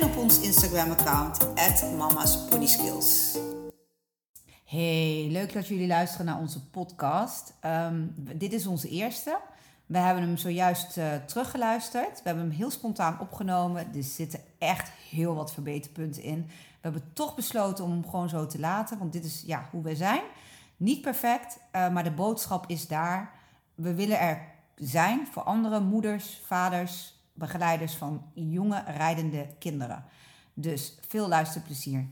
en op ons Instagram-account Mama's Pony Skills. Hey, leuk dat jullie luisteren naar onze podcast. Ehm, dit is onze eerste. We hebben hem zojuist uh, teruggeluisterd. We hebben hem heel spontaan opgenomen. Er zitten echt heel wat verbeterpunten in. We hebben toch besloten om hem gewoon zo te laten, want dit is ja, hoe wij zijn. Niet perfect, uh, maar de boodschap is daar. We willen er zijn voor andere moeders, vaders, begeleiders van jonge rijdende kinderen. Dus veel luisterplezier.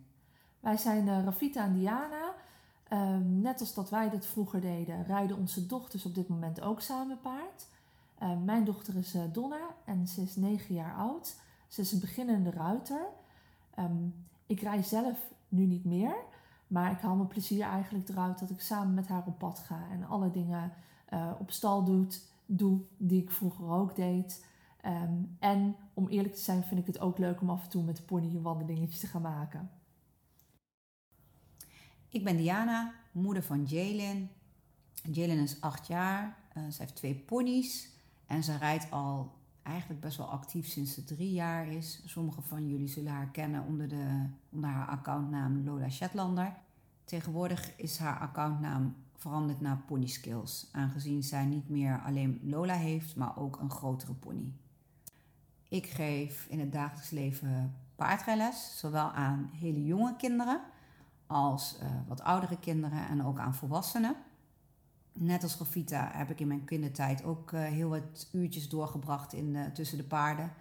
Wij zijn uh, Rafita en Diana. Ehm, net als dat wij dat vroeger deden, rijden onze dochters op dit moment ook samen paard. Ehm, mijn dochter is uh, Donna en ze is 9 jaar oud. Ze is een beginnende ruiter. Um, ik rij zelf nu niet meer, maar ik haal mijn plezier eigenlijk eruit dat ik samen met haar op pad ga en alle dingen uh, op stal doet, doe die ik vroeger ook deed. Um, en om eerlijk te zijn vind ik het ook leuk om af en toe met de pony een wandelingetje te gaan maken. Ik ben Diana, moeder van Jalen. Jalen is acht jaar. Uh, ze heeft twee ponies. En ze rijdt al eigenlijk best wel actief sinds ze drie jaar is. Sommigen van jullie zullen haar kennen onder, de, onder haar accountnaam Lola Shetlander. Tegenwoordig is haar accountnaam veranderd naar Pony Skills, aangezien zij niet meer alleen Lola heeft, maar ook een grotere pony. Ik geef in het dagelijks leven paardrijles, zowel aan hele jonge kinderen als uh, wat oudere kinderen en ook aan volwassenen. Net als Rafita heb ik in mijn kindertijd ook uh, heel wat uurtjes doorgebracht in, tussen de paarden.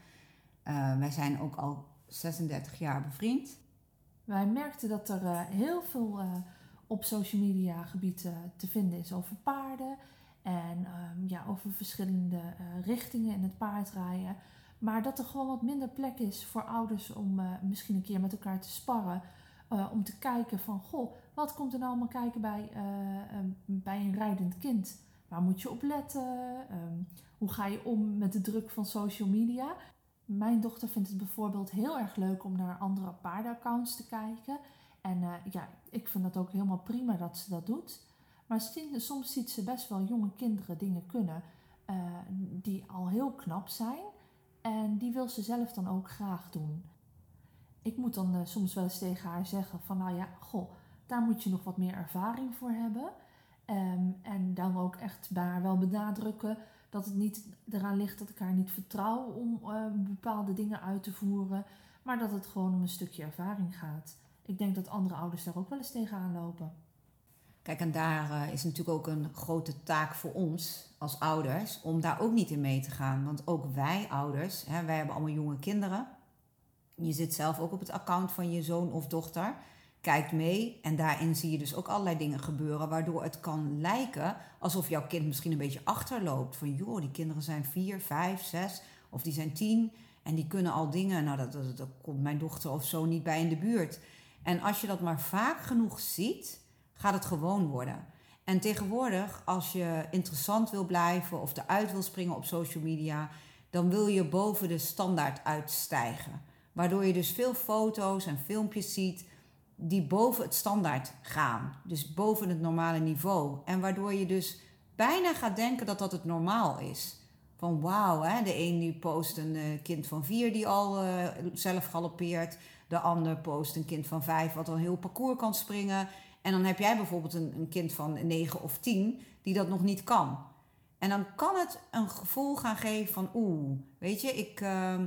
wij zijn ook al 36 jaar bevriend. Wij merkten dat er heel veel op social media gebied te vinden is over paarden en um, ja, over verschillende richtingen in het paardrijden. Maar dat er gewoon wat minder plek is voor ouders om uh, misschien een keer met elkaar te sparren. Uh, om te kijken van, goh, wat komt er nou allemaal kijken bij, uh, bij een rijdend kind? Waar moet je op letten? Um, hoe ga je om met de druk van social media? Mijn dochter vindt het bijvoorbeeld heel erg leuk om naar andere paardenaccounts te kijken. En ja, ik vind dat ook helemaal prima dat ze dat doet. Maar soms ziet ze best wel jonge kinderen dingen kunnen die al heel knap zijn. En die wil ze zelf dan ook graag doen. Ik moet dan uh, soms wel eens tegen haar zeggen van nou ja, goh, daar moet je nog wat meer ervaring voor hebben. Um, en dan ook echt bij haar wel benadrukken dat het niet eraan ligt dat ik haar niet vertrouw om uh, bepaalde dingen uit te voeren. Maar dat het gewoon om een stukje ervaring gaat. Ik denk dat andere ouders daar ook wel eens tegenaan lopen. Kijk, en daar uh, is natuurlijk ook een grote taak voor ons als ouders om daar ook niet in mee te gaan. Want ook wij ouders, hè, wij hebben allemaal jonge kinderen. Je zit zelf ook op het account van je zoon of dochter. Kijkt mee en daarin zie je dus ook allerlei dingen gebeuren, waardoor het kan lijken alsof jouw kind misschien een beetje achterloopt. Van joh, die kinderen zijn vier, vijf, zes of die zijn tien en die kunnen al dingen. Nou, dat, dat, dat komt mijn dochter of zo niet bij in de buurt. En als je dat maar vaak genoeg ziet, gaat het gewoon worden. En tegenwoordig, als je interessant wil blijven of eruit wil springen op social media, dan wil je boven de standaard uitstijgen. Waardoor je dus veel foto's en filmpjes ziet die boven het standaard gaan. Dus boven het normale niveau. En waardoor je dus bijna gaat denken dat dat het normaal is. Van wauw, hè? de een die post een uh, kind van vier die al uh, zelf galoppeert. De ander post een kind van vijf wat al heel parcours kan springen. En dan heb jij bijvoorbeeld een, een kind van 9 of 10 die dat nog niet kan. En dan kan het een gevoel gaan geven van oeh, weet je, ik, uh,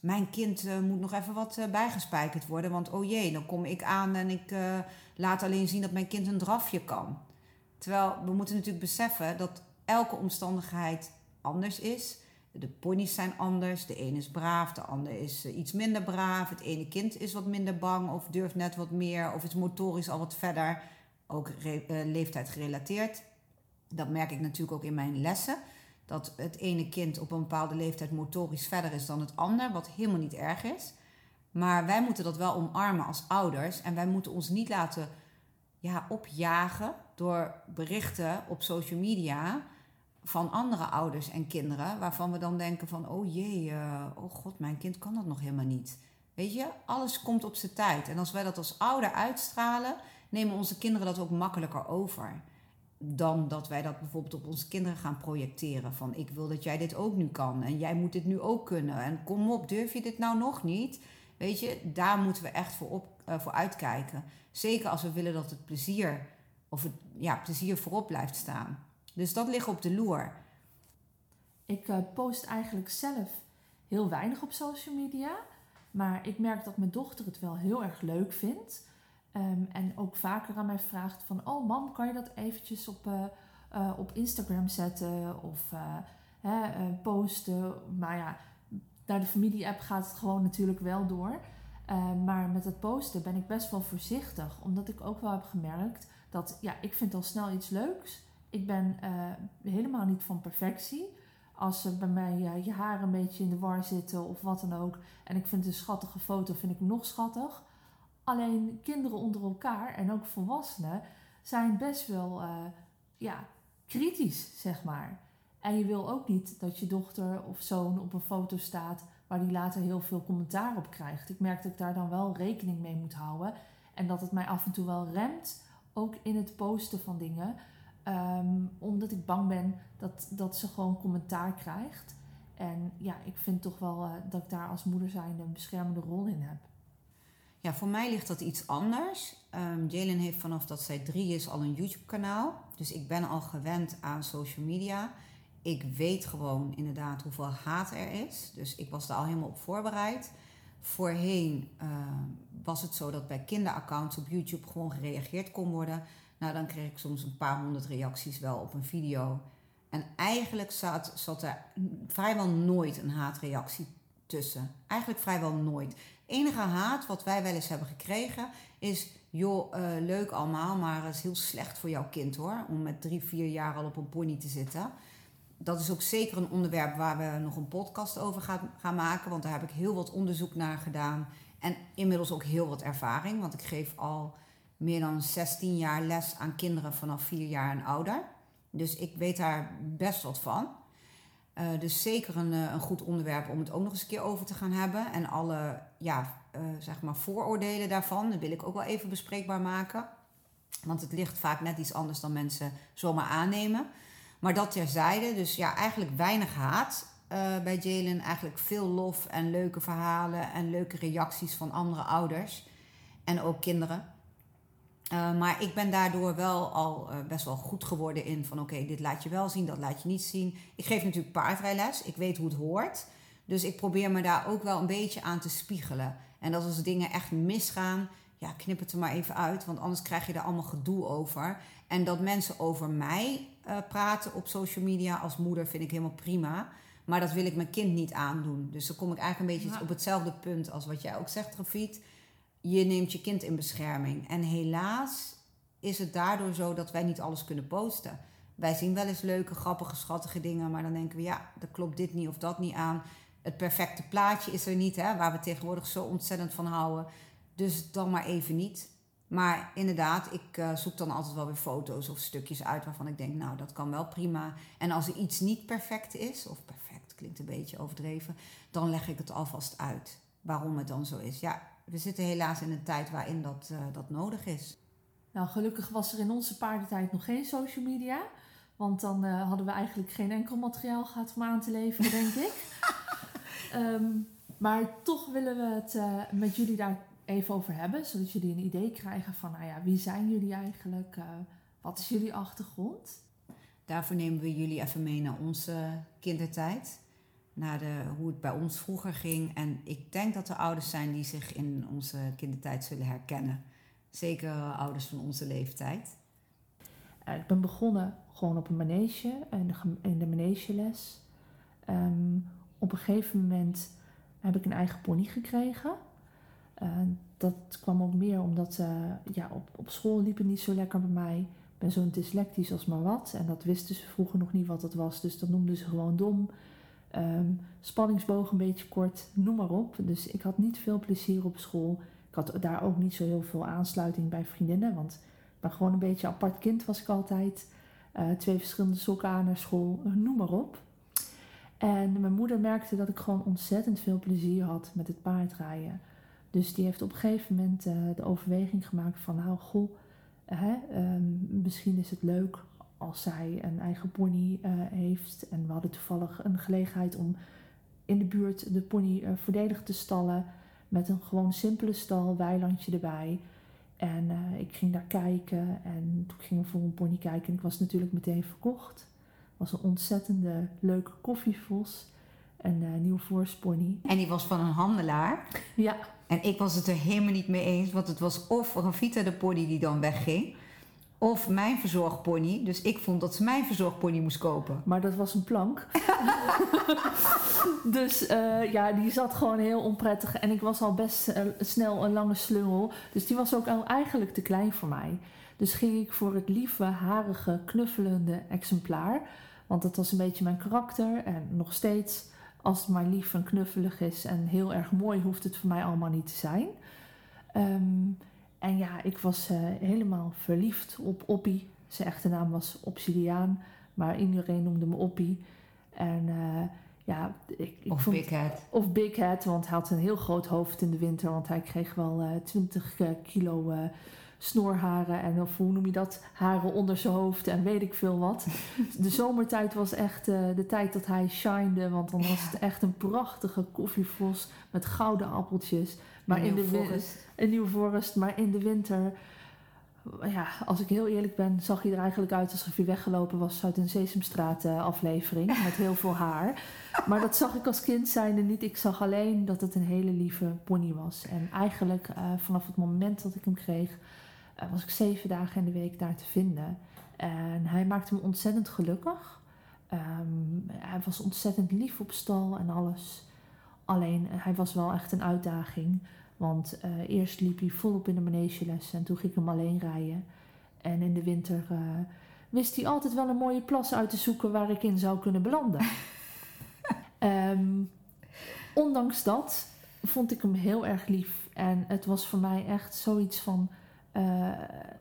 mijn kind uh, moet nog even wat uh, bijgespijkerd worden. Want oh jee, dan kom ik aan en ik uh, laat alleen zien dat mijn kind een drafje kan. Terwijl we moeten natuurlijk beseffen dat elke omstandigheid anders is. De ponies zijn anders. De ene is braaf, de ander is uh, iets minder braaf. Het ene kind is wat minder bang of durft net wat meer of is motorisch al wat verder. Ook uh, leeftijd gerelateerd. Dat merk ik natuurlijk ook in mijn lessen. Dat het ene kind op een bepaalde leeftijd motorisch verder is dan het ander, wat helemaal niet erg is. Maar wij moeten dat wel omarmen als ouders. En wij moeten ons niet laten ja, opjagen door berichten op social media van andere ouders en kinderen. Waarvan we dan denken van, oh jee, uh, oh god, mijn kind kan dat nog helemaal niet. Weet je, alles komt op zijn tijd. En als wij dat als ouder uitstralen, nemen onze kinderen dat ook makkelijker over. Dan dat wij dat bijvoorbeeld op onze kinderen gaan projecteren. Van ik wil dat jij dit ook nu kan. En jij moet dit nu ook kunnen. En kom op, durf je dit nou nog niet? Weet je, daar moeten we echt voor, op, uh, voor uitkijken. Zeker als we willen dat het plezier, of het ja, plezier voorop blijft staan. Dus dat ligt op de loer. Ik uh, post eigenlijk zelf heel weinig op social media. Maar ik merk dat mijn dochter het wel heel erg leuk vindt. Um, en ook vaker aan mij vraagt van... Oh mam, kan je dat eventjes op, uh, uh, op Instagram zetten? Of hè, posten? Maar ja, naar de familie-app gaat het gewoon natuurlijk wel door. Uh, maar met het posten ben ik best wel voorzichtig. Omdat ik ook wel heb gemerkt dat... Ja, ik vind al snel iets leuks. Ik ben helemaal niet van perfectie als er bij mij uh, je haar een beetje in de war zitten of wat dan ook. En ik vind een schattige foto, vind ik nog schattig. Alleen kinderen onder elkaar en ook volwassenen zijn best wel uh, ja, kritisch, zeg maar. En je wil ook niet dat je dochter of zoon op een foto staat waar die later heel veel commentaar op krijgt. Ik merk dat ik daar dan wel rekening mee moet houden. En dat het mij af en toe wel remt, ook in het posten van dingen. Um, omdat ik bang ben dat, dat ze gewoon commentaar krijgt. En ja, ik vind toch wel uh, dat ik daar als moeder zijnde een beschermende rol in heb. Ja, voor mij ligt dat iets anders. Um, Jalen heeft vanaf dat zij drie is al een YouTube-kanaal. Dus ik ben al gewend aan social media. Ik weet gewoon inderdaad hoeveel haat er is. Dus ik was daar al helemaal op voorbereid. Voorheen uh, was het zo dat bij kinderaccounts op YouTube gewoon gereageerd kon worden. Nou, dan kreeg ik soms een paar honderd reacties wel op een video. En eigenlijk zat, zat er vrijwel nooit een haatreactie tussen. Eigenlijk vrijwel nooit. Het enige haat wat wij wel eens hebben gekregen is... joh, uh, leuk allemaal, maar het is heel slecht voor jouw kind hoor... om met drie, vier jaar al op een pony te zitten. Dat is ook zeker een onderwerp waar we nog een podcast over gaan, gaan maken... want daar heb ik heel wat onderzoek naar gedaan... en inmiddels ook heel wat ervaring, want ik geef al meer dan 16 jaar les aan kinderen vanaf 4 jaar en ouder. Dus ik weet daar best wat van. Uh, dus zeker een, een goed onderwerp om het ook nog eens een keer over te gaan hebben. En alle ja, uh, zeg maar vooroordelen daarvan, dat wil ik ook wel even bespreekbaar maken. Want het ligt vaak net iets anders dan mensen zomaar aannemen. Maar dat terzijde, dus ja, eigenlijk weinig haat bij Jalen. Eigenlijk veel lof en leuke verhalen en leuke reacties van andere ouders. En ook kinderen. Uh, maar ik ben daardoor wel al uh, best wel goed geworden in van oké, okay, dit laat je wel zien, dat laat je niet zien. Ik geef natuurlijk paardrijles, ik weet hoe het hoort. Dus ik probeer me daar ook wel een beetje aan te spiegelen. En dat als dingen echt misgaan, ja, knip het er maar even uit, want anders krijg je er allemaal gedoe over. En dat mensen over mij uh, praten op social media als moeder vind ik helemaal prima. Maar dat wil ik mijn kind niet aandoen. Dus dan kom ik eigenlijk een beetje ja. op hetzelfde punt als wat jij ook zegt, Rafiet je neemt je kind in bescherming. En helaas is het daardoor zo dat wij niet alles kunnen posten. Wij zien wel eens leuke, grappige, schattige dingen, maar dan denken we, ja, er klopt dit niet of dat niet aan. Het perfecte plaatje is er niet, hè, waar we tegenwoordig zo ontzettend van houden. Dus dan maar even niet. Maar inderdaad, ik uh, zoek dan altijd wel weer foto's of stukjes uit waarvan ik denk, nou, dat kan wel prima. En als er iets niet perfect is, of perfect klinkt een beetje overdreven, dan leg ik het alvast uit waarom het dan zo is. Ja, we zitten helaas in een tijd waarin dat, uh, dat nodig is. Nou, gelukkig was er in onze paardentijd nog geen social media. Want dan uh, hadden we eigenlijk geen enkel materiaal gehad om aan te leveren, denk ik. Um, maar toch willen we het uh, met jullie daar even over hebben. Zodat jullie een idee krijgen van, nou ja, wie zijn jullie eigenlijk? wat is jullie achtergrond? Daarvoor nemen we jullie even mee naar onze kindertijd naar de, hoe het bij ons vroeger ging. En ik denk dat er ouders zijn die zich in onze kindertijd zullen herkennen. Zeker ouders van onze leeftijd. Uh, ik ben begonnen gewoon op een manege, in de, in de manegeles. Um, op een gegeven moment heb ik een eigen pony gekregen. Uh, dat kwam ook meer omdat uh, ja, op, op school liep het niet zo lekker bij mij. Ik ben zo'n dyslectisch als maar wat. En dat wisten ze vroeger nog niet wat het was. Dus dat noemden ze gewoon dom. Ehm, spanningsboog een beetje kort, noem maar op. Dus ik had niet veel plezier op school. Ik had daar ook niet zo heel veel aansluiting bij vriendinnen, want ik ben gewoon een beetje een apart kind was ik altijd. Eh, twee verschillende sokken aan naar school, noem maar op. En mijn moeder merkte dat ik gewoon ontzettend veel plezier had met het paardrijden. Dus die heeft op een gegeven moment uh, de overweging gemaakt van, nou goh, hè, um, misschien is het leuk als zij een eigen pony uh, heeft. En we hadden toevallig een gelegenheid om in de buurt de pony uh, voordelig te stallen. Met een gewoon simpele stal, weilandje erbij. En uh, ik ging daar kijken en toen ging ik voor een pony kijken. En ik was natuurlijk meteen verkocht. Het was een ontzettende leuke koffievos. Een uh, nieuw voorspony. En die was van een handelaar. Ja. En ik was het er helemaal niet mee eens, want het was of Rafita de pony die dan wegging, of mijn verzorgpony. Dus ik vond dat ze mijn verzorgpony moest kopen. Maar dat was een plank. dus uh, ja, die zat gewoon heel onprettig. En ik was al best uh, snel een lange slungel. Dus die was ook al eigenlijk te klein voor mij. Dus ging ik voor het lieve, harige, knuffelende exemplaar. Want dat was een beetje mijn karakter. En nog steeds, als het maar lief en knuffelig is en heel erg mooi, hoeft het voor mij allemaal niet te zijn. Um, en ja, ik was uh, helemaal verliefd op Oppie. Zijn echte naam was Obsidiaan, maar iedereen noemde me Oppie. En uh, ja, ik, ik of vond, Big Head. Of Big Head, want hij had een heel groot hoofd in de winter. Want hij kreeg wel uh, 20 kilo snoorharen en of hoe noem je dat? Haren onder zijn hoofd en weet ik veel wat. De zomertijd was echt de tijd dat hij shinede, want dan was het echt een prachtige koffievos met gouden appeltjes. Maar Een in de forest. nieuw forest, maar in de winter, ja, als ik heel eerlijk ben, zag hij er eigenlijk uit alsof hij weggelopen was uit een Sesamstraat uh, aflevering met heel veel haar. Maar dat zag ik als kind zijnde niet. Ik zag alleen dat het een hele lieve pony was. En eigenlijk uh, vanaf het moment dat ik hem kreeg, uh, was ik zeven dagen in de week daar te vinden. En hij maakte me ontzettend gelukkig. Um, hij was ontzettend lief op stal en alles. Alleen, hij was wel echt een uitdaging. Want uh, eerst liep hij volop in de manegeles en toen ging ik hem alleen rijden. En in de winter uh, wist hij altijd wel een mooie plas uit te zoeken waar ik in zou kunnen belanden. um, ondanks dat vond ik hem heel erg lief. En het was voor mij echt zoiets van uh,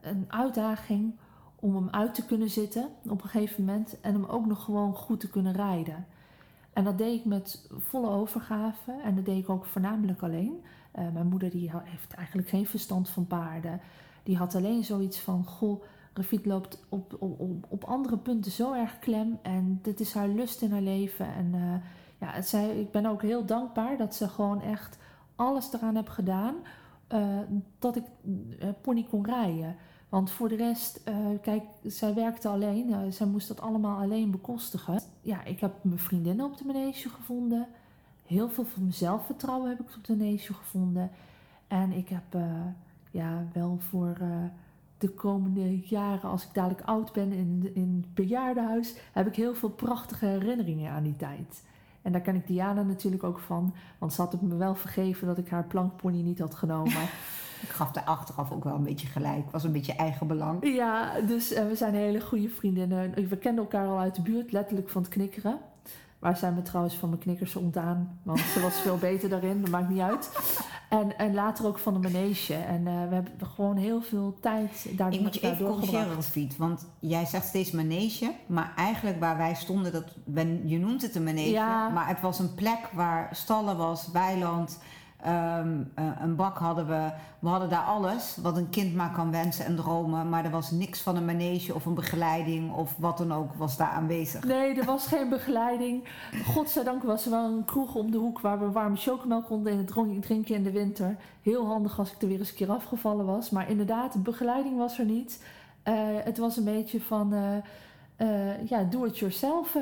een uitdaging om hem uit te kunnen zitten op een gegeven moment. En hem ook nog gewoon goed te kunnen rijden. En dat deed ik met volle overgave. En dat deed ik ook voornamelijk alleen. Uh, mijn moeder die heeft eigenlijk geen verstand van paarden. Die had alleen zoiets van... Goh, Rafit loopt op, op, op, andere punten zo erg klem. En dit is haar lust in haar leven. En uh, ja, zei, ik ben ook heel dankbaar dat ze gewoon echt alles eraan heeft gedaan... Uh, dat ik pony kon rijden. Want voor de rest, uh, kijk, zij werkte alleen. Uh, zij moest dat allemaal alleen bekostigen. Ja, ik heb mijn vriendinnen op de manege gevonden. Heel veel van mijn zelfvertrouwen heb ik op de manege gevonden. En ik heb uh, ja, wel voor de komende jaren, als ik dadelijk oud ben in, in het bejaardenhuis, heb ik heel veel prachtige herinneringen aan die tijd. En daar ken ik Diana natuurlijk ook van. Want ze had het me wel vergeven dat ik haar plankpony niet had genomen. Ik gaf daar achteraf ook wel een beetje gelijk. was een beetje eigen belang. Ja, dus uh, we zijn hele goede vriendinnen. We kenden elkaar al uit de buurt, letterlijk van het knikkeren. Waar zijn me trouwens van mijn knikkers ontdaan. Want ze was veel beter daarin, dat maakt niet uit. En, en later ook van de manege. En uh, we hebben gewoon heel veel tijd daar Ik moet je even corrigeren, Rafiet. Want jij zegt steeds manege. Maar eigenlijk waar wij stonden, dat, ben, je noemt het een manege. Ja. Maar het was een plek waar stallen was, weiland... Um, uh, een bak hadden we. We hadden daar alles wat een kind maar kan wensen en dromen. Maar er was niks van een manege of een begeleiding of wat dan ook was daar aanwezig. Nee, er was geen begeleiding. Godzijdank was er wel een kroeg om de hoek waar we warme chocomel konden drinken in de winter. Heel handig als ik er weer eens een keer afgevallen was. Maar inderdaad, de begeleiding was er niet. Uh, het was een beetje van, uh, ja, do it yourself.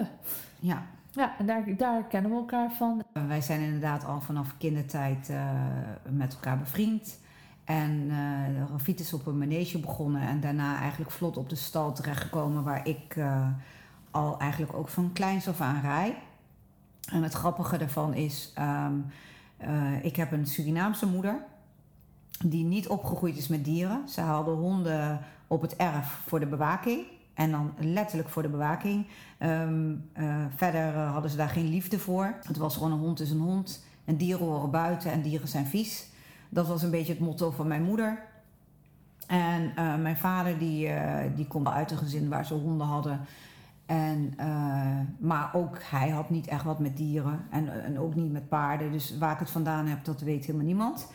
Ja. Ja, en daar, daar kennen we elkaar van. Wij zijn inderdaad al vanaf kindertijd uh, met elkaar bevriend. En uh, Rafit is op een manege begonnen en daarna eigenlijk vlot op de stal terechtgekomen waar ik al eigenlijk ook van kleins af aan rij. En het grappige daarvan is, um, ik heb een Surinaamse moeder die niet opgegroeid is met dieren. Ze haalde honden op het erf voor de bewaking. En dan letterlijk voor de bewaking. Ehm, eh, verder eh, hadden ze daar geen liefde voor. Het was gewoon een hond is een hond. En dieren horen buiten en dieren zijn vies. Dat was een beetje het motto van mijn moeder. En eh, mijn vader die, die komt uit een gezin waar ze honden hadden. En, maar ook hij had niet echt wat met dieren. En, en ook niet met paarden. Dus waar ik het vandaan heb, dat weet helemaal niemand.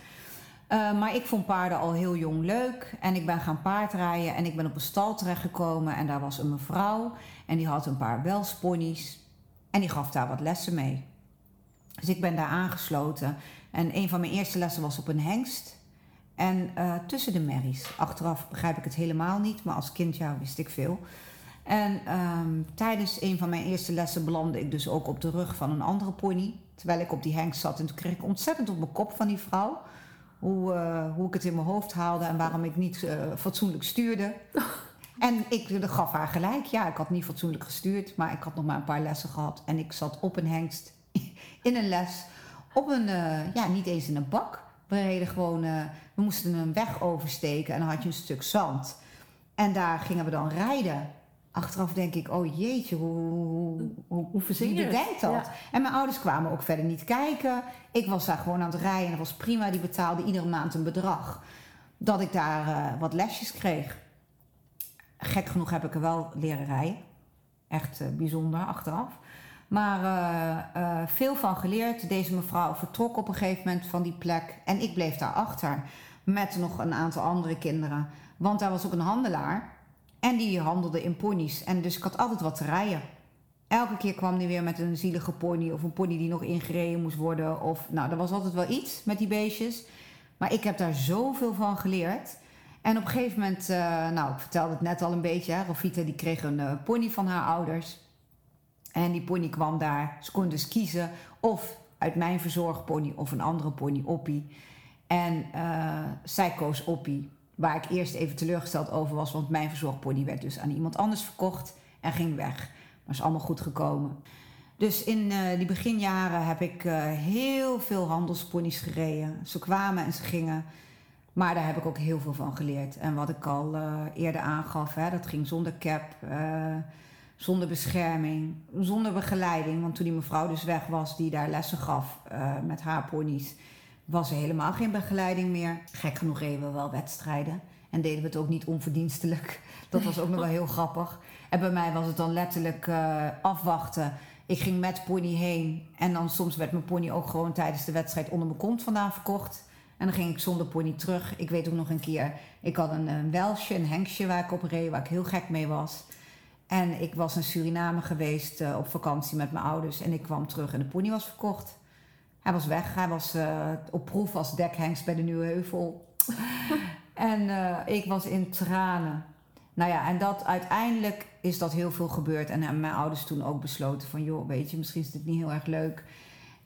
Uh, maar ik vond paarden al heel jong leuk. En ik ben gaan paardrijden en ik ben op een stal terechtgekomen. En daar was een mevrouw en die had een paar welsponies. En die gaf daar wat lessen mee. Dus ik ben daar aangesloten. En een van mijn eerste lessen was op een hengst. En uh, tussen de merries. Achteraf begrijp ik het helemaal niet, maar als kind ja, wist ik veel. En um, tijdens een van mijn eerste lessen belandde ik dus ook op de rug van een andere pony. Terwijl ik op die hengst zat. En toen kreeg ik ontzettend op mijn kop van die vrouw hoe, uh, hoe ik het in mijn hoofd haalde en waarom ik niet uh, fatsoenlijk stuurde. En ik gaf haar gelijk. Ja, ik had niet fatsoenlijk gestuurd, maar ik had nog maar een paar lessen gehad. En ik zat op een hengst in een les. Op een, uh, ja, niet eens in een bak. We reden gewoon, we moesten een weg oversteken en dan had je een stuk zand. En daar gingen we dan rijden achteraf denk ik, oh jeetje, hoe, hoe, hoe je bedenkt dat? En mijn ouders kwamen ook verder niet kijken. Ik was daar gewoon aan het rijden en dat was prima. Die betaalde iedere maand een bedrag. Dat ik daar uh, wat lesjes kreeg. Gek genoeg heb ik er wel leren rijden. Echt uh, bijzonder achteraf. Maar uh, veel van geleerd. Deze mevrouw vertrok op een gegeven moment van die plek. En ik bleef daar achter. Met nog een aantal andere kinderen. Want daar was ook een handelaar. En die handelde in ponies. En dus ik had altijd wat te rijden. Elke keer kwam hij weer met een zielige pony of een pony die nog ingereden moest worden. Of, nou, er was altijd wel iets met die beestjes. Maar ik heb daar zoveel van geleerd. En op een gegeven moment, uh, nou, ik vertelde het net al een beetje. Hè, Rafita die kreeg een uh, pony van haar ouders. En die pony kwam daar. Ze kon dus kiezen of uit mijn verzorgpony of een andere pony, Oppie. En uh, zij koos Oppie. Waar ik eerst even teleurgesteld over was, want mijn verzorgpony werd dus aan iemand anders verkocht en ging weg. Maar is allemaal goed gekomen. Dus in uh, die beginjaren heb ik uh, heel veel handelsponies gereden. Ze kwamen en ze gingen. Maar daar heb ik ook heel veel van geleerd. En wat ik al uh, eerder aangaf, hè, dat ging zonder cap, zonder bescherming, zonder begeleiding. Want toen die mevrouw dus weg was die daar lessen gaf met haar ponies, was er helemaal geen begeleiding meer. Gek genoeg reden we wel wedstrijden. En deden we het ook niet onverdienstelijk. Dat was ook nog wel heel grappig. En bij mij was het dan letterlijk uh, afwachten. Ik ging met pony heen. En dan soms werd mijn pony ook gewoon tijdens de wedstrijd onder mijn kont vandaan verkocht. En dan ging ik zonder pony terug. Ik weet ook nog een keer, ik had een, een Welsje, een Henksje waar ik op reed, waar ik heel gek mee was. En ik was in Suriname geweest uh, op vakantie met mijn ouders. En ik kwam terug en de pony was verkocht. Hij was weg. Hij was uh, op proef als dekhengst bij de Nieuwe Heuvel. en uh, ik was in tranen. Nou ja, en dat uiteindelijk is dat heel veel gebeurd. En hebben mijn ouders toen ook besloten van... joh, weet je, misschien is dit niet heel erg leuk.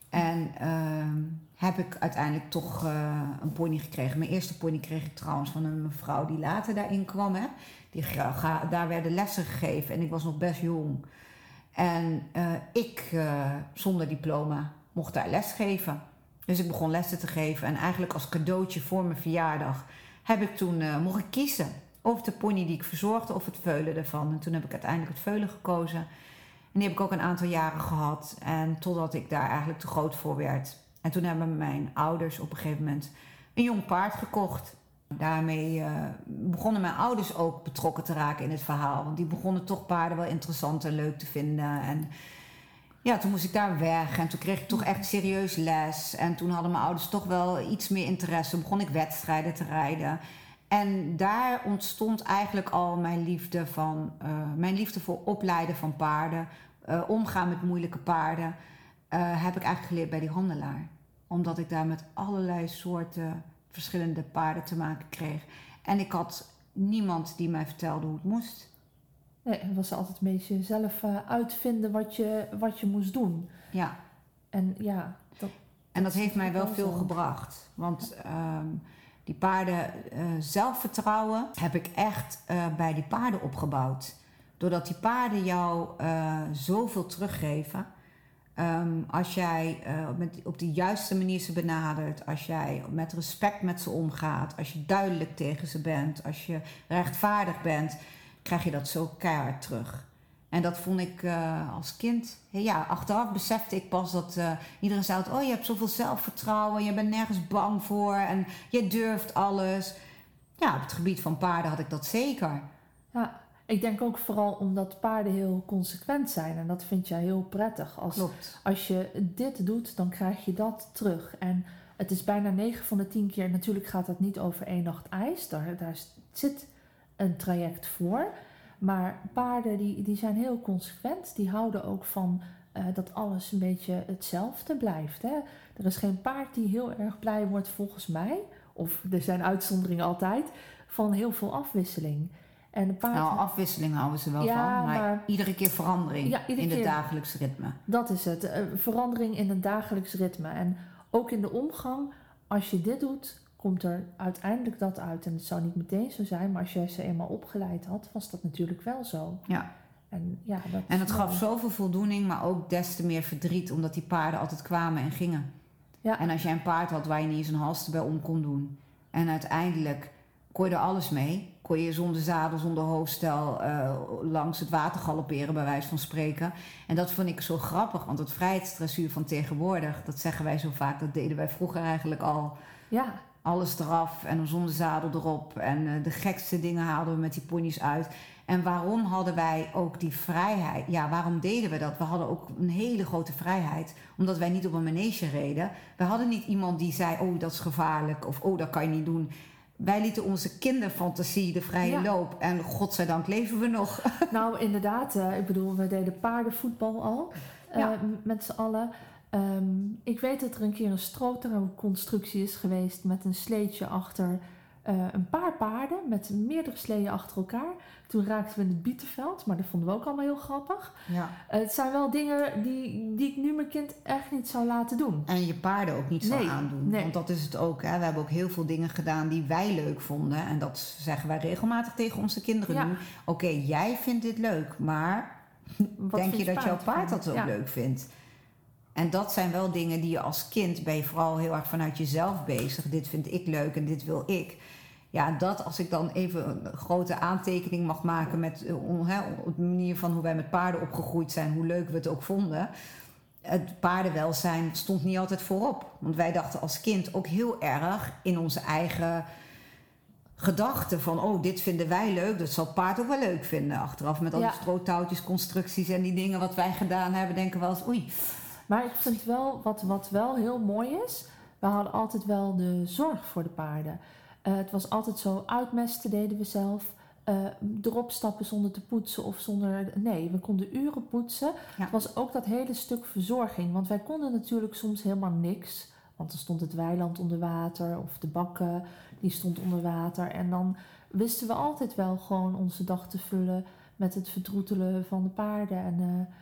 En uh, heb ik uiteindelijk toch uh, een pony gekregen. Mijn eerste pony kreeg ik trouwens van een mevrouw die later daarin kwam. Hè. Die, ga, daar werden lessen gegeven en ik was nog best jong. En ik, zonder diploma, mocht daar les geven. Dus ik begon lessen te geven. En eigenlijk als cadeautje voor mijn verjaardag heb ik toen uh, mocht ik kiezen. Of de pony die ik verzorgde of het veulen ervan. En toen heb ik uiteindelijk het veulen gekozen. En die heb ik ook een aantal jaren gehad. En totdat ik daar eigenlijk te groot voor werd. En toen hebben mijn ouders op een gegeven moment een jong paard gekocht. Daarmee uh, begonnen mijn ouders ook betrokken te raken in het verhaal. Want die begonnen toch paarden wel interessant en leuk te vinden. En ja, toen moest ik daar weg en toen kreeg ik toch echt serieus les. En toen hadden mijn ouders toch wel iets meer interesse. Begon ik wedstrijden te rijden. En daar ontstond eigenlijk al mijn liefde, van, uh, mijn liefde voor opleiden van paarden. Uh, omgaan met moeilijke paarden. Uh, heb ik eigenlijk geleerd bij die handelaar. Omdat ik daar met allerlei soorten verschillende paarden te maken kreeg. En ik had niemand die mij vertelde hoe het moest. Nee, het was altijd een beetje zelf uh, uitvinden wat je, wat je moest doen. Ja. En ja, dat, en dat heeft mij wel veel gebracht. Want um, die paarden uh, zelfvertrouwen heb ik echt uh, bij die paarden opgebouwd. Doordat die paarden jou zoveel teruggeven. Um, als jij met, op de juiste manier ze benadert, als jij met respect met ze omgaat, als je duidelijk tegen ze bent, als je rechtvaardig bent, krijg je dat zo keihard terug. En dat vond ik eh, als kind, ja, achteraf besefte ik pas dat uh, iedereen zei: Oh, je hebt zoveel zelfvertrouwen, je bent nergens bang voor en je durft alles. Ja, op het gebied van paarden had ik dat zeker. Ja, ik denk ook vooral omdat paarden heel consequent zijn en dat vind jij heel prettig. Als, Klopt. als je dit doet, dan krijg je dat terug. En het is bijna 9 van de 10 keer, natuurlijk gaat dat niet over één nacht ijs, daar, daar zit een traject voor. Maar paarden die, die zijn heel consequent. Die houden ook van uh, dat alles een beetje hetzelfde blijft. Hè? Er is geen paard die heel erg blij wordt volgens mij. Of er zijn uitzonderingen altijd. Van heel veel afwisseling. En een paard... Nou, afwisseling houden ze wel ja, van. Maar, maar, iedere keer verandering ja, in het dagelijks ritme. Dat is het. Uh, verandering in het dagelijks ritme. En ook in de omgang. Als je dit doet, komt er uiteindelijk dat uit. En het zou niet meteen zo zijn, maar als je ze eenmaal opgeleid had, was dat natuurlijk wel zo. Ja. En, ja, dat en het gaf zoveel voldoening, maar ook des te meer verdriet, omdat die paarden altijd kwamen en gingen. Ja. En als jij een paard had waar je niet eens een hals erbij om kon doen. En uiteindelijk kon je er alles mee. Kon je zonder zadel, zonder hoofdstel uh, langs het water galopperen, bij wijze van spreken. En dat vond ik zo grappig, want het vrijheidsdressuur van tegenwoordig, dat zeggen wij zo vaak, dat deden wij vroeger eigenlijk al. Ja alles eraf en een zonnezadel erop. En uh, de gekste dingen haalden we met die ponies uit. En waarom hadden wij ook die vrijheid? Ja, waarom deden we dat? We hadden ook een hele grote vrijheid. Omdat wij niet op een manege reden. We hadden niet iemand die zei: Oh, dat is gevaarlijk. Of Oh, dat kan je niet doen. Wij lieten onze kinderfantasie de vrije loop. En godzijdank leven we nog. Nou, inderdaad. Uh, ik bedoel, we deden paardenvoetbal al. Uh, ja. Met z'n allen. Um, ik weet dat er een keer een strootrouwconstructie is geweest met een sleetje achter uh, een paar paarden met meerdere sleeën achter elkaar. Toen raakten we in het bietenveld, maar dat vonden we ook allemaal heel grappig. Ja. Uh, het zijn wel dingen die, die ik nu mijn kind echt niet zou laten doen. En je paarden ook niet zou aandoen. Nee. Want dat is het ook. Hè. We hebben ook heel veel dingen gedaan die wij leuk vonden. En dat zeggen wij regelmatig tegen onze kinderen Ja. nu. Oké, jij vindt dit leuk, maar Wat denk je dat jouw paard paard dat ook Ja. leuk vindt? En dat zijn wel dingen die je als kind ben je vooral heel erg vanuit jezelf bezig. Dit vind ik leuk en dit wil ik. Ja, dat als ik dan even een grote aantekening mag maken met eh, op de manier van hoe wij met paarden opgegroeid zijn, hoe leuk we het ook vonden. Het paardenwelzijn stond niet altijd voorop. Want wij dachten als kind ook heel erg in onze eigen gedachten van, oh, dit vinden wij leuk, dat zal het paard ook wel leuk vinden. Achteraf met al die Ja. strootouwtjes, constructies en die dingen wat wij gedaan hebben, denken we wel eens, oei, Maar ik vind wel, wat, wat wel heel mooi is, we hadden altijd wel de zorg voor de paarden. Eh, het was altijd zo, uitmesten deden we zelf. eh, erop stappen zonder te poetsen of zonder... Nee, we konden uren poetsen. Ja. Het was ook dat hele stuk verzorging. Want wij konden natuurlijk soms helemaal niks. Want dan stond het weiland onder water of de bakken, die stond onder water. En dan wisten we altijd wel gewoon onze dag te vullen met het verdroetelen van de paarden. En eh,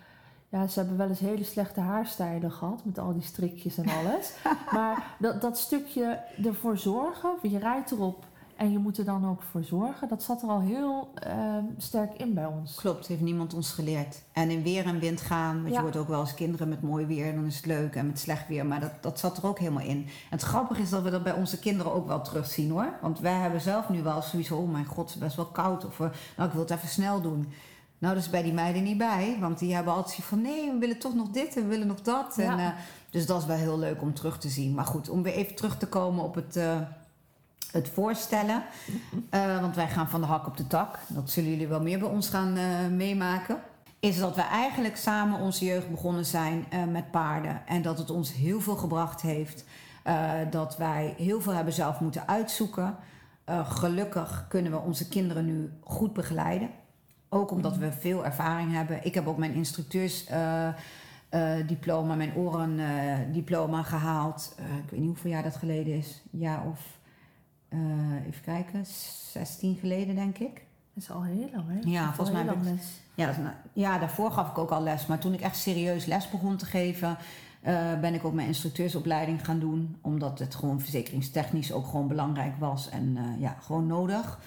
ja, ze hebben wel eens hele slechte haarstijlen gehad met al die strikjes en alles. maar dat, dat stukje ervoor zorgen, je rijdt erop en je moet er dan ook voor zorgen, dat zat er al heel ehm, sterk in bij ons. Klopt, heeft niemand ons geleerd. En in weer en wind gaan, want Ja. je hoort ook wel eens kinderen met mooi weer, dan is het leuk en met slecht weer, maar dat, dat zat er ook helemaal in. En het grappige is dat we dat bij onze kinderen ook wel terugzien hoor. Want wij hebben zelf nu wel zoiets van, oh mijn god, het is best wel koud of eh, nou ik wil het even snel doen. Nou, dat is bij die meiden niet bij, want die hebben altijd van, nee, we willen toch nog dit en we willen nog dat. Ja. En, eh, dus dat is wel heel leuk om terug te zien. Maar goed, om weer even terug te komen op het, eh, het voorstellen. Eh, want wij gaan van de hak op de tak. Dat zullen jullie wel meer bij ons gaan meemaken. Is dat we eigenlijk samen onze jeugd begonnen zijn met paarden. En dat het ons heel veel gebracht heeft. Dat wij heel veel hebben zelf moeten uitzoeken. Gelukkig kunnen we onze kinderen nu goed begeleiden. Ook omdat we veel ervaring hebben. Ik heb ook mijn instructeursdiploma, diploma, mijn orendiploma gehaald. Eh, ik weet niet hoeveel jaar dat geleden is. Ja, of eh, even kijken, 16 geleden denk ik. Dat is al heel lang, hè? Ja, volgens mij lang les. Ja, dat ja, daarvoor gaf ik ook al les. Maar toen ik echt serieus les begon te geven, eh, ben ik ook mijn instructeursopleiding gaan doen. Omdat het gewoon verzekeringstechnisch ook gewoon belangrijk was en eh, ja, gewoon nodig.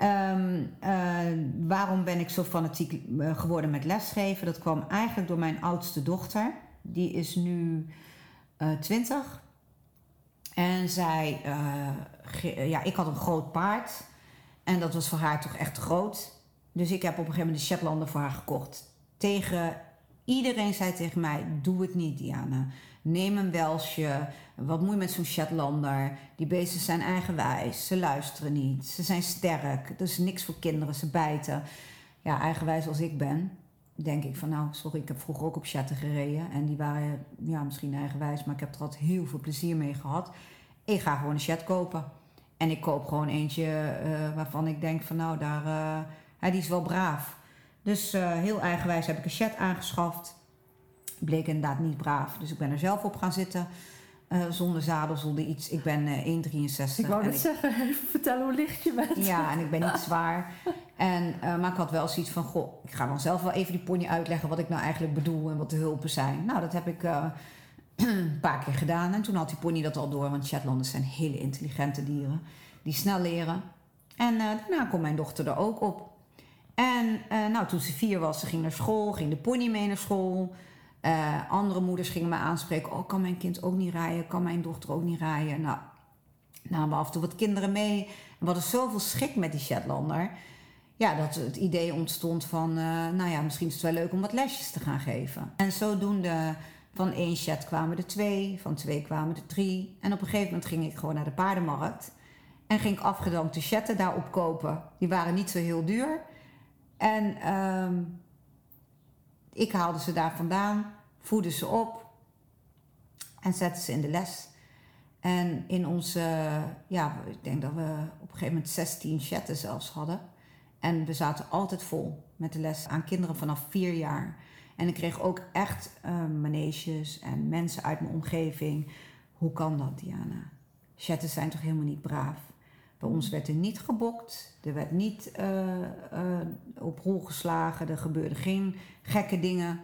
Ehm, eh, waarom ben ik zo fanatiek eh, geworden met lesgeven? Dat kwam eigenlijk door mijn oudste dochter. Die is nu eh 20. En zij, ja, ik had een groot paard. En dat was voor haar toch echt groot. Dus ik heb op een gegeven moment de Shetlander voor haar gekocht. Tegen iedereen zei tegen mij: Doe het niet, Diana. Neem een Welsje. Wat moet je met zo'n Shetlander? Die beesten zijn eigenwijs. Ze luisteren niet. Ze zijn sterk. Er is niks voor kinderen. Ze bijten. Ja, eigenwijs als ik ben, denk ik van nou, sorry, ik heb vroeger ook op chatten gereden. En die waren ja, misschien eigenwijs, maar ik heb er altijd heel veel plezier mee gehad. Ik ga gewoon een chat kopen. En ik koop gewoon eentje uh, waarvan ik denk van nou, daar, uh, die is wel braaf. Dus uh, heel eigenwijs heb ik een chat aangeschaft. Bleek inderdaad niet braaf. Dus ik ben er zelf op gaan zitten. zonder zadel, zonder iets. Ik ben 1,63. Ik wou net zeggen, even vertellen hoe licht je bent. Ja, en ik ben niet zwaar. En, maar ik had wel zoiets van, goh, ik ga dan zelf wel even die pony uitleggen wat ik nou eigenlijk bedoel en wat de hulpen zijn. Nou, dat heb ik een paar keer gedaan. En toen had die pony dat al door, want Shetlanders zijn hele intelligente dieren. Die snel leren. En uh, daarna kon mijn dochter er ook op. En uh, nou, toen ze vier was, ze ging naar school, ging de pony mee naar school. Uh, andere moeders gingen me aanspreken. Oh, kan mijn kind ook niet rijden? Kan mijn dochter ook niet rijden? Nou, namen af en toe wat kinderen mee. We hadden zoveel schik met die Shetlander. Ja, dat het idee ontstond van, nou ja, misschien is het wel leuk om wat lesjes te gaan geven. En zodoende van één chat kwamen er twee, van twee kwamen er drie. En op een gegeven moment ging ik gewoon naar de paardenmarkt. En ging ik afgedankte chatten daarop kopen. Die waren niet zo heel duur. En um, ik haalde ze daar vandaan, voedde ze op en zette ze in de les. En in onze, ja, ik denk dat we op een gegeven moment 16 chatten zelfs hadden. En we zaten altijd vol met de les aan kinderen vanaf vier jaar. En ik kreeg ook echt uh, maneges en mensen uit mijn omgeving. Hoe kan dat, Diana? Chatten zijn toch helemaal niet braaf? Bij ons werd er niet gebokt, er werd niet uh, uh, op rol geslagen, er gebeurden geen gekke dingen.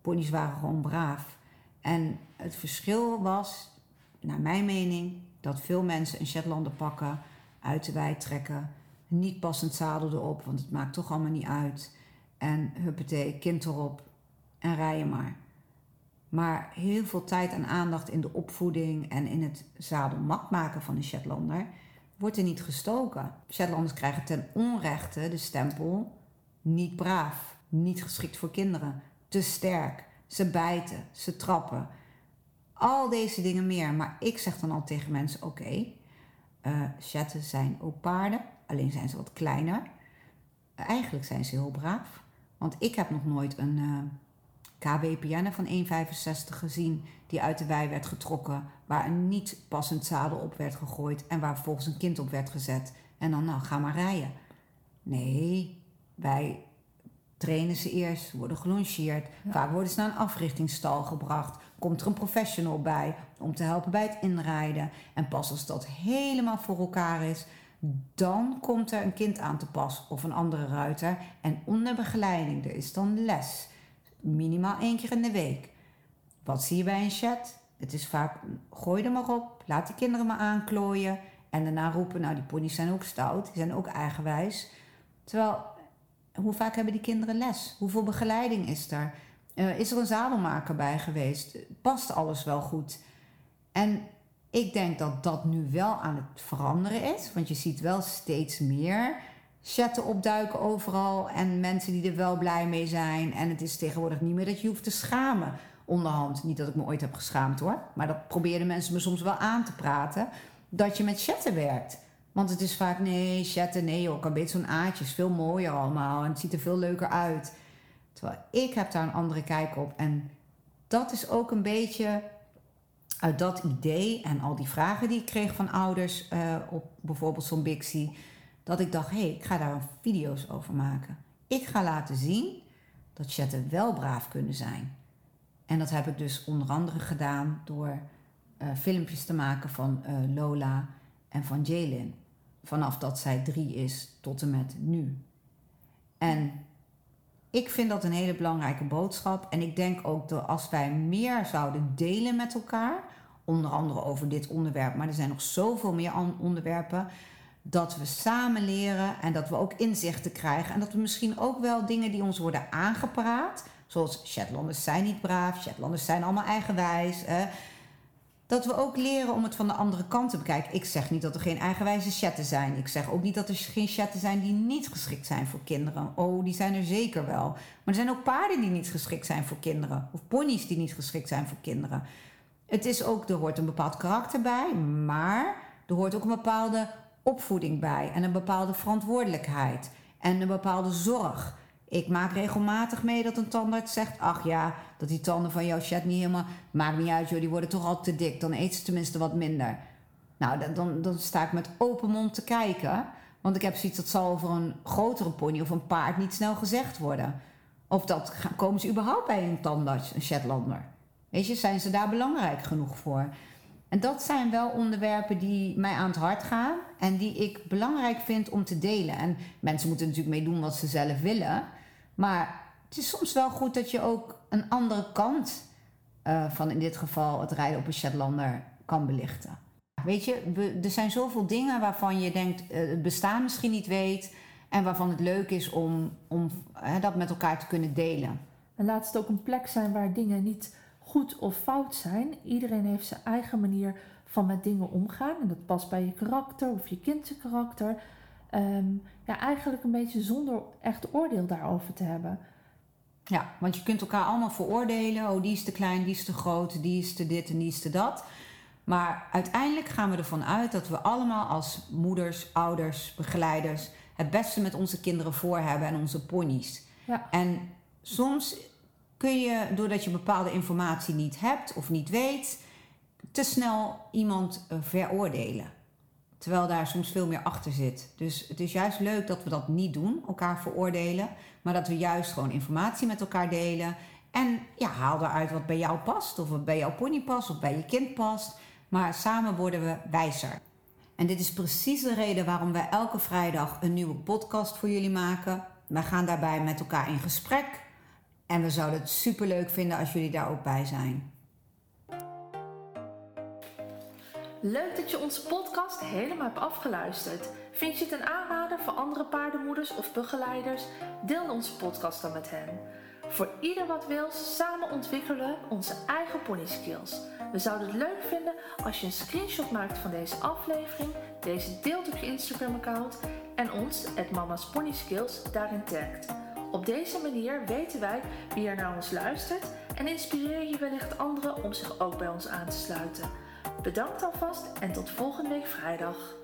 Ponies waren gewoon braaf. En het verschil was, naar mijn mening, dat veel mensen een Shetlander pakken, uit de wei trekken, niet passend zadel erop, want het maakt toch allemaal niet uit. En huppatee, kind erop, en rijden maar. Maar heel veel tijd en aandacht in de opvoeding en in het zadelmat maken van een Shetlander wordt er niet gestoken. Shetlanders krijgen ten onrechte de stempel niet braaf, niet geschikt voor kinderen, te sterk, ze bijten, ze trappen. Al deze dingen meer. Maar ik zeg dan al tegen mensen: oké, okay, uh, Shetten zijn ook paarden, alleen zijn ze wat kleiner. eigenlijk zijn ze heel braaf. Want ik heb nog nooit een. Uh, KWPN van 1,65 gezien die uit de wei werd getrokken, waar een niet passend zadel op werd gegooid en waar vervolgens een kind op werd gezet. En dan, nou, ga maar rijden. Nee, wij trainen ze eerst, worden gelongeerd. Ja. Vaak worden ze naar een africhtingsstal gebracht. Komt er een professional bij om te helpen bij het inrijden. En pas als dat helemaal voor elkaar is, dan komt er een kind aan te pas of een andere ruiter. En onder begeleiding, er is dan les minimaal één keer in de week. Wat zie je bij een chat? Het is vaak, gooi er maar op, laat de kinderen maar aanklooien. En daarna roepen, nou die ponies zijn ook stout, die zijn ook eigenwijs. Terwijl, hoe vaak hebben die kinderen les? Hoeveel begeleiding is er? Uh, is er een zadelmaker bij geweest? Past alles wel goed? En ik denk dat dat nu wel aan het veranderen is. Want je ziet wel steeds meer chatten opduiken overal en mensen die er wel blij mee zijn. En het is tegenwoordig niet meer dat je hoeft te schamen onderhand. Niet dat ik me ooit heb geschaamd hoor, maar dat probeerden mensen me soms wel aan te praten. Dat je met chatten werkt. Want het is vaak, nee, chatten, nee joh, kan beter zo'n aatje, is veel mooier allemaal en het ziet er veel leuker uit. Terwijl ik heb daar een andere kijk op. En dat is ook een beetje uit dat idee en al die vragen die ik kreeg van ouders uh, op bijvoorbeeld zo'n Bixie dat ik dacht, hé, hey, ik ga daar video's over maken. Ik ga laten zien dat chatten wel braaf kunnen zijn. En dat heb ik dus onder andere gedaan door uh, filmpjes te maken van uh, Lola en van Jalen. Vanaf dat zij drie is tot en met nu. En ik vind dat een hele belangrijke boodschap. En ik denk ook dat als wij meer zouden delen met elkaar, onder andere over dit onderwerp, maar er zijn nog zoveel meer onderwerpen, dat we samen leren en dat we ook inzichten krijgen. En dat we misschien ook wel dingen die ons worden aangepraat, zoals Shetlanders zijn niet braaf, Shetlanders zijn allemaal eigenwijs. Dat we ook leren om het van de andere kant te bekijken. Ik zeg niet dat er geen eigenwijze chatten zijn. Ik zeg ook niet dat er geen chatten zijn die niet geschikt zijn voor kinderen. Oh, die zijn er zeker wel. Maar er zijn ook paarden die niet geschikt zijn voor kinderen. Of ponies die niet geschikt zijn voor kinderen. Het is ook, er hoort een bepaald karakter bij, maar er hoort ook een bepaalde opvoeding bij. En een bepaalde verantwoordelijkheid. En een bepaalde zorg. Ik maak regelmatig mee dat een tandarts zegt: Ach ja, dat die tanden van jouw chat niet helemaal. Maakt niet uit, joh, die worden toch al te dik. Dan eet ze tenminste wat minder. Nou, dan, dan, dan sta ik met open mond te kijken. Want ik heb zoiets dat zal over een grotere pony of een paard niet snel gezegd worden. Of dat komen ze überhaupt bij een tandarts, een Shetlander? Weet je, zijn ze daar belangrijk genoeg voor? En dat zijn wel onderwerpen die mij aan het hart gaan en die ik belangrijk vind om te delen. En mensen moeten natuurlijk mee doen wat ze zelf willen. Maar het is soms wel goed dat je ook een andere kant uh, van in dit geval het rijden op een Shetlander kan belichten. Weet je, er zijn zoveel dingen waarvan je denkt uh, het bestaan misschien niet weet. En waarvan het leuk is om, om dat met elkaar te kunnen delen. En laat het ook een plek zijn waar dingen niet goed of fout zijn. Iedereen heeft zijn eigen manier van met dingen omgaan. En dat past bij je karakter of je kind karakter. Um, ja, eigenlijk een beetje zonder echt oordeel daarover te hebben. Ja, want je kunt elkaar allemaal veroordelen. Oh, die is te klein, die is te groot, die is te dit en die is te dat. Maar uiteindelijk gaan we ervan uit dat we allemaal als moeders, ouders, begeleiders het beste met onze kinderen voor hebben en onze ponies. Ja. En soms kun je, doordat je bepaalde informatie niet hebt of niet weet, te snel iemand eh, veroordelen. Terwijl daar soms veel meer achter zit. Dus het is juist leuk dat we dat niet doen, elkaar veroordelen. Maar dat we juist gewoon informatie met elkaar delen. En ja, haal eruit wat bij jou past, of wat bij jouw pony past, of bij je kind past. Maar samen worden we wijzer. En dit is precies de reden waarom wij elke vrijdag een nieuwe podcast voor jullie maken. Wij gaan daarbij met elkaar in gesprek. En we zouden het super leuk vinden als jullie daar ook bij zijn. Leuk dat je onze podcast helemaal hebt afgeluisterd. Vind je het een aanrader voor andere paardenmoeders of begeleiders? Deel onze podcast dan met hen. Voor ieder wat wil, samen ontwikkelen onze eigen pony skills. We zouden het leuk vinden als je een screenshot maakt van deze aflevering, deze deelt op je Instagram account en ons, het Mama's Pony Skills, daarin tagt. Op deze manier weten wij wie er naar ons luistert en inspireer je wellicht anderen om zich ook bij ons aan te sluiten. Bedankt alvast en tot volgende week vrijdag.